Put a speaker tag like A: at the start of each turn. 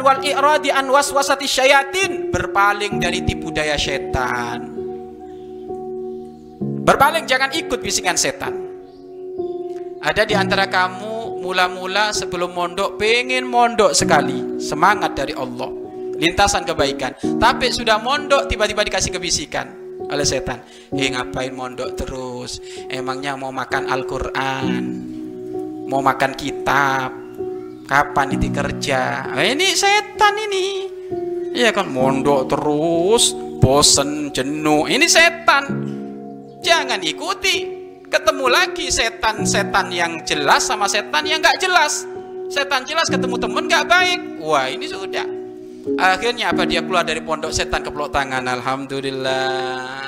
A: wal i'radi an waswasati syayatin. Berpaling dari tipu daya setan. Berpaling jangan ikut bisikan setan. Ada di antara kamu mula-mula sebelum mondok pengen mondok sekali. Semangat dari Allah. Lintasan kebaikan. Tapi sudah mondok tiba-tiba dikasih kebisikan oleh setan. Eh ngapain mondok terus? Emangnya mau makan Al-Quran? Mau makan kitab kapan ini kerja? Ini setan ini. Iya kan mondok terus bosen jenuh. Ini setan. Jangan ikuti. Ketemu lagi setan-setan yang jelas sama setan yang nggak jelas. Setan jelas ketemu temen nggak baik. Wah ini sudah. Akhirnya apa? Dia keluar dari pondok setan keplok tangan. Alhamdulillah